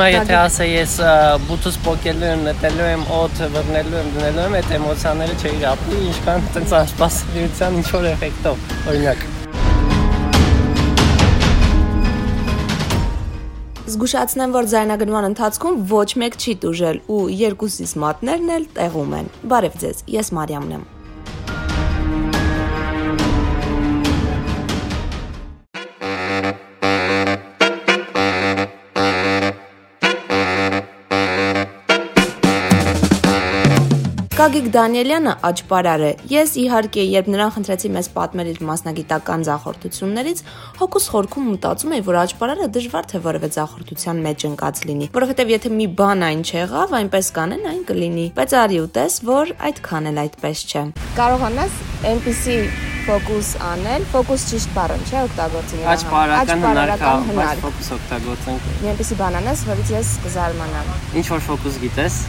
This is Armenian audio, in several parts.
Հիմա եթե ասեի ես բութուս փոկելու եմ, նետելու եմ, օդ բռնելու եմ, դնելու եմ, այդ էմոցիաները չէի ապրի, ինչքան տենց անսպասելիության ինչ որ էֆեկտով, օրինակ։ Զգուշացնեմ, որ ձայնագրման ընթացքում ոչ մեկ չի դուժել ու երկուսիս մատներն էլ տեղում են։ Բարև ձեզ, ես Մարիամն եմ։ Գագիկ Դանիելյանը աճպարար է։ Ես իհարկե, երբ նրան խնդրեցի մեզ պատմել իր մասնագիտական զախորտություններից, հոգուս խորքում մտածում էի, որ աճպարարը դժվար թե որևէ զախորտության մեջ ընկած լինի, որովհետև եթե մի բան այն չեղավ, այնպես կանեն, այն կլինի։ Բայց արի ու տես, որ այդքան էլ այդպես չէ։ Կարողանաս այնպիսի ֆոկուս անել, ֆոկուս ճիշտ բառն չէ օգտագործել։ Աճպարական հնարքա, բայց ֆոկուս օգտագործենք։ Մի այնպիսի բան անես, որից ես կզարմանամ։ Ինչ որ ֆոկուս գիտես,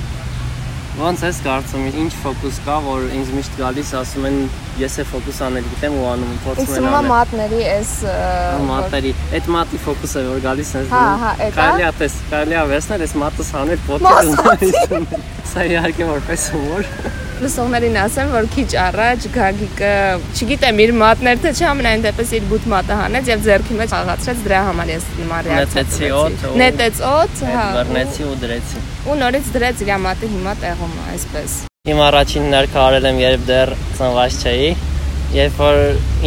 Ոնց ես կարծում, ինչ ֆոկուս կա, որ ինձ միշտ գալիս ասում են ես է ֆոկուս անել գիտեմ ու անում փորձում եմ անել։ Իսկ մատների էս մատների, այդ մատի ֆոկուսը որ գալիս ես Հա, հա, այդ։ Կարելի է տես, կարելի է վերցնել այս մատս անել պոդքասթում։ Սա իհարկե որպես հումոր լսողներին ասեմ, որ քիչ առաջ Գագիկը, չգիտեմ, իր մատներ թե չէ, ամենայն դեպս իր բութ մատը հանեց եւ ձեռքի մեջ աղացրեց դրա համար ես նման ռեակցիա։ օդ։ Նետեց օդ, հա։ Բռնեցի ու դրեցի։ Ու նորից դրեց իր մատը հիմա տեղում է, այսպես։ Իմ առաջին ներկա արել եմ, երբ դեռ ծնված չէի Երբ որ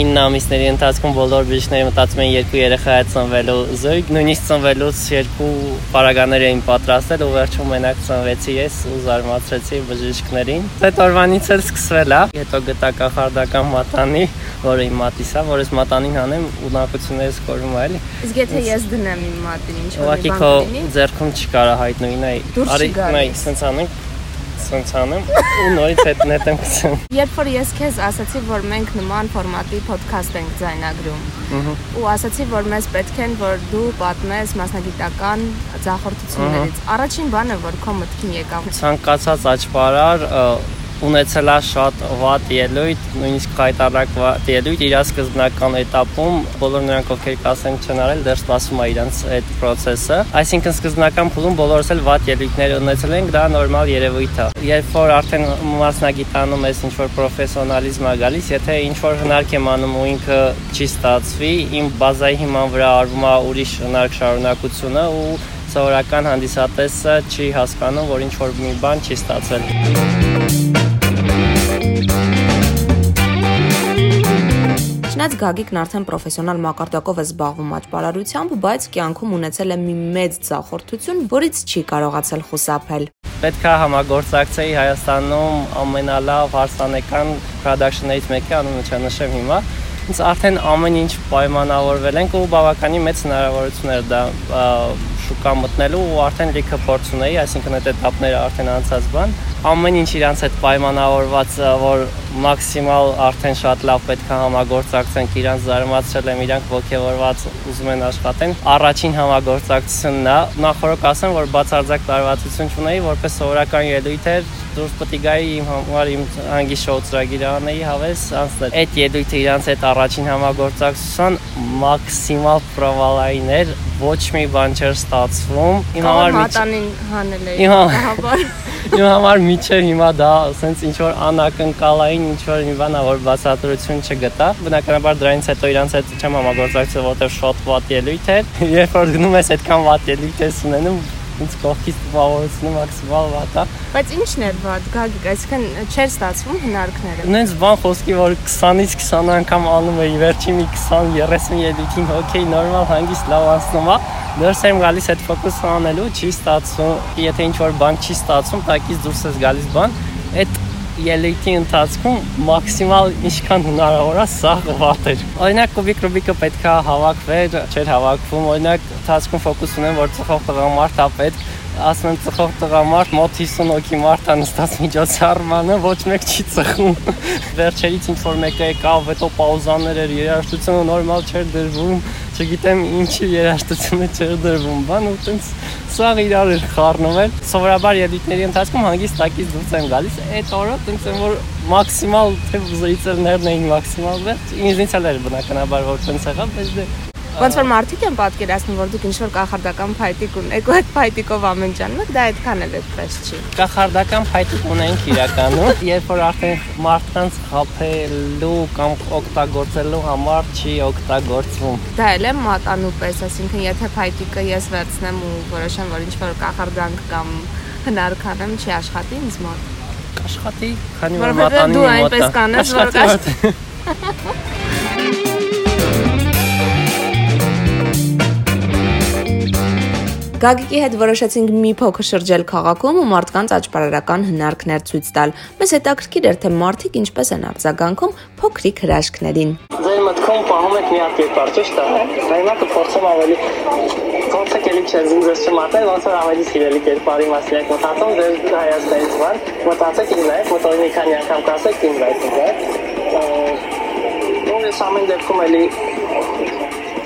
9 ամիսների ընթացքում բոլոր բժիշկները մտածում են երկու երեխա է ծնվելու զույգ, նույնիսկ ծնվելուց երկու պարագաներ էին պատրաստել ու վերջում մենակ ծնվեցի ես ու զարմացրեցի բժիշկներին։ Այդ օրվանից էլ սկսվել է։ Հետո գտա կախարդական մատանի, որը իմ մատիս է, որ ես մատանին հանեմ ու նակություններս կորում է, էլի։ Իսկ եթե ես դնեմ իմ մատին, ինչ որ բան կլինի։ Ուղղակի քո ձեռքում չկարա հայտնուի, նայ։ Արի, նայ, սենց անենք սենց անում ու նորից այդ նետեմ գցեմ։ Երբ որ ես քեզ ասացի, որ մենք նման ֆորմատի ոդքասթ ենք ձայնագրում, ու ասացի, որ մեզ պետք են, որ դու պատմես մասնագիտական ձախորդություններից, առաջին բանը, որ քո մտքին եկավ։ Ցանկացած աճպարար ունեցել է շատ վատ ելույթ, նույնիսկ հայտարարակ վատ ելույթ իր սկզբնական этаպում բոլոր նրանք ովքեր կասենք չեն արել, դեռ սպասում է իրենց այդ process-ը։ Այսինքն սկզբնական փուլում բոլորս էլ վատ ելույթներ ունեցել ենք, դա նորմալ երևույթ է։ Երբ որ արդեն մասնագիտանում ես ինչ որ պրոֆեսիոնալիզմ է գալիս, եթե ինչ որ հնարք եմ անում ու ինքը չի ստացվի, իմ բազայի հիման վրա արվում է ուրիշ հնարք շարունակությունը ու սովորական հանդիսատեսը չի հասկանում, որ ինչ որ մի բան չի ստացել։ Չնայած Գագիկն արդեն պրոֆեսիոնալ մակարդակով է զբաղվում աճպարարությամբ, բայց կյանքում ունեցել է մի մեծ ցախորդություն, որից չի կարողացել խուսափել։ Պետք է համագործակցեի Հայաստանում ամենալավ հարսանեկան production-ներից մեկը, անունը չնշեմ հիմա, ինձ արդեն ամեն ինչ պայմանավորվել ենք ու բավականին մեծ հնարավորություններ դա շուկա մտնելու ու արդեն լիքը փորձ ունեի, այսինքն այդ էտապները արդեն անցած բան, Ամեն ինչ իրանց հետ պայմանավորված, որ մաքսիմալ արդեն շատ լավ պետք է համագործակցենք, իրանց զարմացրել եմ, իրանք ողջավորված ուզում են աշխատեն։ Առաջին համագործակցությունն է։ Նախորդ ասեմ, որ բացարձակ տարվածություն չունեի, որպես սովորական ելույթ էր, դուրս պետք գայի իմ համար իմ անգի շոու ծրագիրը անեի հավես անցնել։ Այդ ելույթը իրանց հետ առաջին համագործակցության մաքսիմալ պրովալային էր, ոչ մի բան չէր ստացվում։ Իմ համար մատանին հանել էի։ Հաբար։ Իմ համար միջև հիմա դա ասենց ինչ որ անակնկալային ինչ որ մի բան ա որ բացատրություն չգտա։ Բնականաբար դրանից հետո իրանց հետ չեմ համագործակցել, որովհետև շատ վատ ելույթ էր։ Երբ որ գնում ես այդքան վատ ելույթ ես ունենում, ինձ կողքից տպավորությունը մաքսիմալ վատ է։ Բայց ի՞նչն էր վատ, Գագիկ, այսինքն չէր ստացվում հնարքները։ Նենց բան խոսքի, որ 20-ից 20 անգամ անում էի, վերջի մի 20-30 ելույթին, օքեյ, նորմալ հանգիստ լավ անցնում է։ Դեռ եմ գալիս այդ ֆոկուսը անելու, չի ստացվում։ Եթե ինչ որ բան չի ստացվում, տակից դուրս ես գալիս բան, այդ ելույթի ընթացքում մաքսիմալ ինչքան հնարավոր է սա վատ էր։ Օրինակ կուբիկ ռուբիկը պետքա հավաքվեր, չէր հավաքվում։ Օրինակ ընթացքում ֆոկուս ունեմ, որ ծխող տղամարդ է պետք, ասում եմ ծխող տղամարդ մոտ 50 հոգի մարդ է նստած միջոցառմանը, ոչ մեկ չի ծխում։ Վերջերից ինչ որ մեկը եկավ, հետո պաուզաներ էր, երաժշտությունը նորմալ չէր դրվում, չգիտեմ ինչի երաժշտությունը չէր դրվում, բան ու տենց սաղ իրար էր խառնում էլ։ Սովորաբար ելույթների ընթացքում հանգիստ տակից դուրս եմ գալիս։ Այդ օրը տենց եմ որ մաքսիմալ թե զրիցերներն էին մաքսիմալ վերջ։ Ինձնից էլ էր բնականաբար որ տենց եղավ, բայց դե Ոնց որ մարդիկ են պատկերացնում, որ դուք ինչ-որ կախարդական փայտիկ ունեք, ու այդ փայտիկով ամեն ջանում եք, դա այդքան էլ այդպես չի։ Կախարդական փայտիկ ունենք իրականում, երբ որ արդեն մարդկանց խափելու կամ օգտագործելու համար չի օգտագործվում։ Դա էլ է մատանու պես, այսինքն եթե փայտիկը ես վերցնեմ ու որոշեմ, որ ինչ-որ կախարդանք կամ հնար կանեմ, չի աշխատի ինձ մոտ։ Կաշխատի, քանի որ Որովհետև մատանի դու մոտ է։ այնպես կանես, որ Կաշխատի, Գագիկի հետ որոշեցինք մի փոքր շրջել քաղաքում ու մարդկանց աճպարարական հնարքներ ցույց տալ։ Մեզ հետաքրքիր էր, թե մարդիկ ինչպես են արձագանքում փոքրիկ հրաշքներին։ Ձեր մտքում պահում եք մի հատ կերպար, ճիշտ է։ Դա հիմա կփորձեմ ավելի ոնց է կելի չէ զինզես չմատնել, ոնց որ ավելի սիրելի կերպարի մասին եք մտածում, ձեր հայացքներից բան, մտածեք ինձ այդ, մոտորի մի քանի անգամ կասեք ինձ այդ, դա։ Ոնց է ամեն դեպքում էլի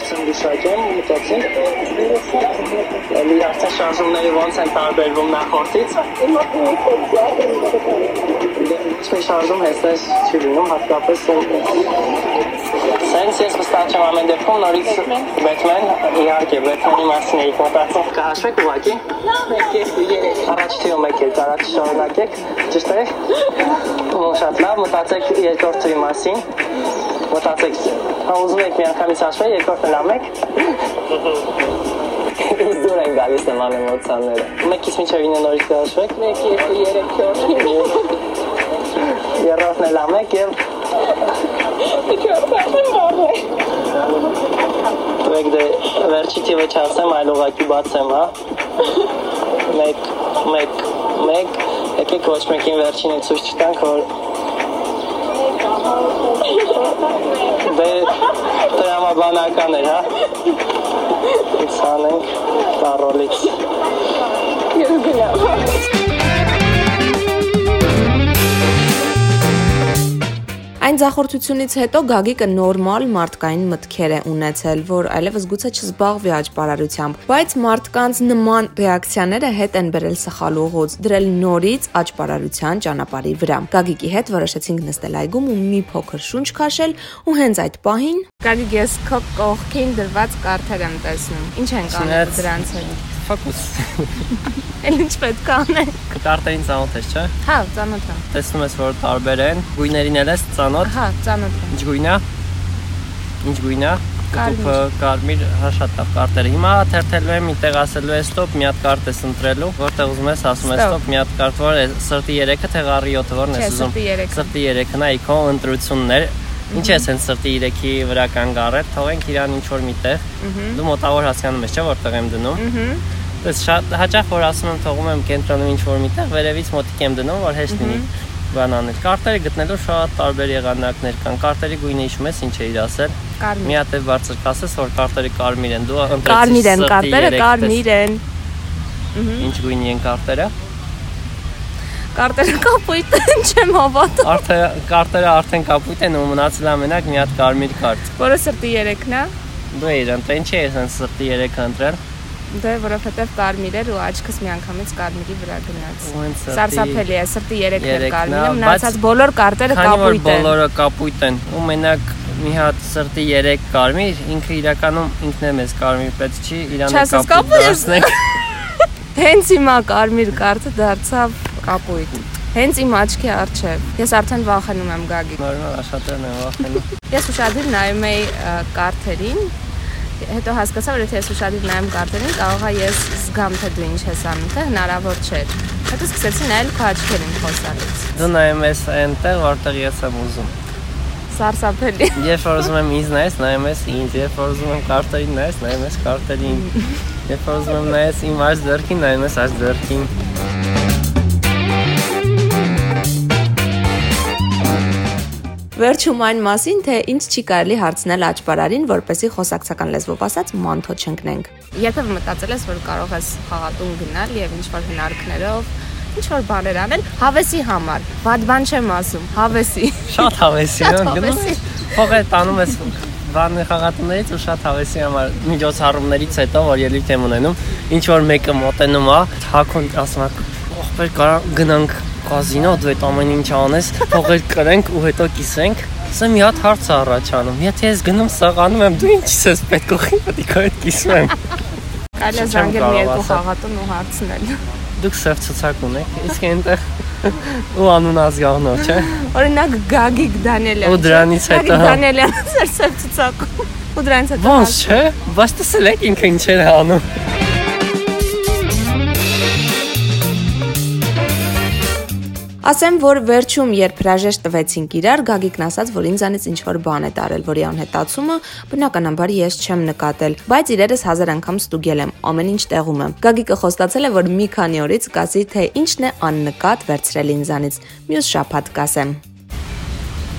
սնդուշակեմ, մտածեմ։ Էլի արդեն շարժումները ոնց են տարբերվում նախորդից։ Ոչ մի շարժում հեսպես չի լինում, հատկապես Սենց ես վստահ չեմ ամեն դեպքում նորից Բեթմեն, իհարկե Բեթմենի մասին էի մտածում։ Կհաշվեք ուղակի։ Առաջ թիվը մեկ էլ առաջ շարունակեք, ճիշտ է։ շատ լավ, մտածեք երկրորդ թվի մասին։ Մտածեք, հա ուզում եք միանգամից հաշվել, երկրորդը լավ եք։ Ինձ դուր են գալիս նման էմոցիաները։ Մեկից մինչև 9 նորից կհաշվեք։ 1 2 3 4 Երրորդն էլ լավ եք եւ Մեկ դե վերջի թիվը չասեմ, այլ ուղակի բացեմ, հա։ Մեկ, մեկ, մեկ, եկեք ոչ մեկին վերջինը ցույց չտանք, որ Դե տրամաբանական էր, հա։ Ինչ անենք, տարոլից։ Այն ձախորդությունից հետո Գագիկը նորմալ մարդկային մտքեր է ունեցել, որ այլևս գուցե չզբաղվի աճպարարությամբ, բայց մարդկանց նման ռեակցիաները հետ են բերել սխալ ուղուց, դրել նորից աճպարարության ճանապարհի վրա։ Գագիկի հետ որոշեցինք նստել այգում ու մի փոքր շունչ քաշել ու հենց այդ պահին Գագիկ ես քո կողքին դրված կարթեր եմ տեսնում։ Ինչ են կանել Չնայած- դրանց հետ։ Ֆոկուս։ Էլ ինչ պետք է անենք։ Կարտերին ծանոթ ես, չէ՞։ Հա, ծանոթ եմ։ Տեսնում ես, որ տարբեր են։ Գույներին էլ ես ծանոթ։ Հա, ծանոթ եմ։ Ինչ գույն է։ Ինչ գույն է։ Կարմիր։ Կտուփը կարմիր, հա շատ լավ կարտերը։ Հիմա թերթելու եմ, միտեղ ասելու է ստոպ, մի հատ կարտ ես ընտրելու, որտեղ ուզում ես ասում ես ստոպ, մի հատ կարտ, որ է սրտի 3-ը թե ղարի 7-ը, որն ես ուզում։ սրտի երեքը։ Սրտի 3-ն է իքո ընտրություններ։ Ինչ ես են սրտի 3-ի վրա կան գարել, թողենք իրան ինչ որ միտեղ։ Դու մոտավոր հասկանում ես, չէ՞ որտեղ եմ դնում։ Դες շատ հաճախ որ ասում եմ թողում եմ կենտրոնում ինչ որ միտեղ, վերևից մոտիկ եմ դնում, որ հեշտ լինի բան անել։ Կարտերը գտնելու շատ տարբեր եղանակներ կան։ Կարտերի գույնը հիշում ես ինչ է իր ասել։ Մի Կարմիր։ հատ է բարձր կասես, որ կարտերը կարմիր են։ Դու ընտրեցիր Կարմիր են կարտերը, կարմիր են։ Ինչ գույնի են կարտերը։ Կարտերը կապույտ են, չեմ հավատում։ Արդեն կարտերը արդեն կապույտ են ու մնացել ամենակ մի հատ կարմիր կարտ։ Որը սրտի երեքն է։ Դու ընտրել, ինչի ես այն սրտի 3 ընտրել։ Դե որովհետև կարմիր էր ու աչքս միանգամից կարմիրի վրա գնաց։ Սարսափելի է, սրտի երեքն էր երեքն է, կարմիրը, բայց մնացած բոլոր կարտերը Քանի որ կապույտ են։ բոլորը կապույտ են ու մենակ մի հատ սրտի 3 կարմիր, ինքը իրականում ինքն է մեզ կարմիր պետք չի, իրան է Չասես, կապույտ դարձնենք։ Հենց հիմա կարմիր կարտը դարձավ կապույտ։ Հենց իմ աչքի առջև։ Ես արդեն վախենում եմ Գագիկ։ Նորմալ աշատերն են վախենում։ Ես ուշադիր նայում ը, կարտերին, հետո հասկացա, որ եթե ես ուշադիր նայեմ կարտերին, կարող է ես զգամ թե դու ինչ ես անում, թե հնարավոր չէ։ Հետո սկսեցի նայել քո աչքերին խոսալուց։ Դու նայում ես այնտեղ, որտեղ ես եմ ուզում։ Սարսափելի։ Երբ որ ուզում եմ ինձ նայես, նայում ես ինձ, երբ որ ուզում եմ կարտերին նայես, նայում ես կարտերին։ Երբ որ ուզում եմ նայես իմ աջ ձեռքին, նայում ես աջ ձեռքին։ Վերջում այն մասին, թե ինչ չի կարելի հարցնել աճպարարին, որպեսի խոսակցական լեզվով ասած մանթո չընկնենք։ Երբևէ մտածել ես, որ կարող ես խաղատուն գնալ եւ ինչ-որ հնարքներով ինչ-որ բաներ անել հավեսի համար։ Բադ բան չեմ ասում, հավեսի։ Շատ հավեսի գնում։ հավեսի։ Փողը տանում ես բանը խաղատներից ու շատ հավեսի համար միջոցառումներից հետո որ ելույթ եմ ունենում ինչ որ մեկը մոտենում է հակոն ասում է ողբեր կարա գնանք կազինո դու այդ ամեն ինչ անես փողեր կրենք ու հետո կիսենք Սա մի հատ հարց է առաջանում։ Եթե ես գնում սաղանում եմ, դու ինչի՞ ես պետք ուղի պետք է այդ կիսում եմ։ Կարելի է զանգել մի երկու խաղատուն ու հարցնել։ Դուք սև ցուցակ ունեք, իսկ այնտեղ ու անուն ազգանո, չէ։ Օրինակ Գագիկ Դանիելյան։ Ու դրանից հետո, Գագիկ Դանիելյանը ծերսև ցուցակում։ Ու դրանից հետո Ոնց չէ, բայց տեսել եք ինքը ինչ էր անում։ Ասեմ, որ վերջում երբ հրաժեշտ տվեցինք իրար, Գագիկն ասաց, որ ինձանից ինչ որ բան է տարել, որի անհետացումը բնականաբար ես չեմ նկատել, բայց իրերս հազար անգամ ստուգել եմ, ամեն ինչ տեղում է։ Գագիկը խոստացել է, որ մի քանի օրից կասի, թե ինչն է աննկատ վերցրել ինձանից։ Մյուս շաբաթ կասեմ։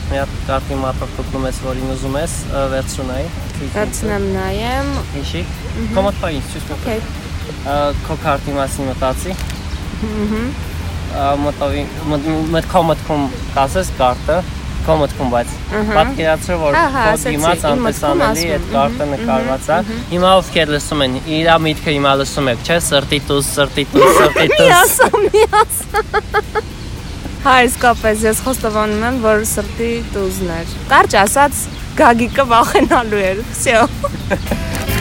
Մի հատ կարտի մատով կպնում ես, որին ուզում ես, ը, վերցրունայի։ վերցնեմ նայեմ։ Հիշի։ Կոմոդ փայ, ցույց տուր։ Okay։ Ա, Քո քարտի մասին մտածի։ Ահա մտովի մտքով մտքում տասես կարտը քո մտքում բայց պատկերացրու որ դիմաց անտեսանելի այդ կարտը նկարված է հիմա ովքեր լսում են իր միտքը հիմա լսում եք չէ սրտի դուս սրտի դուս սրտի դուս Հայ իսկապես ես խոստովանում եմ որ սրտի դուզներ կարճ ասած գագիկը վախենալու էր վсё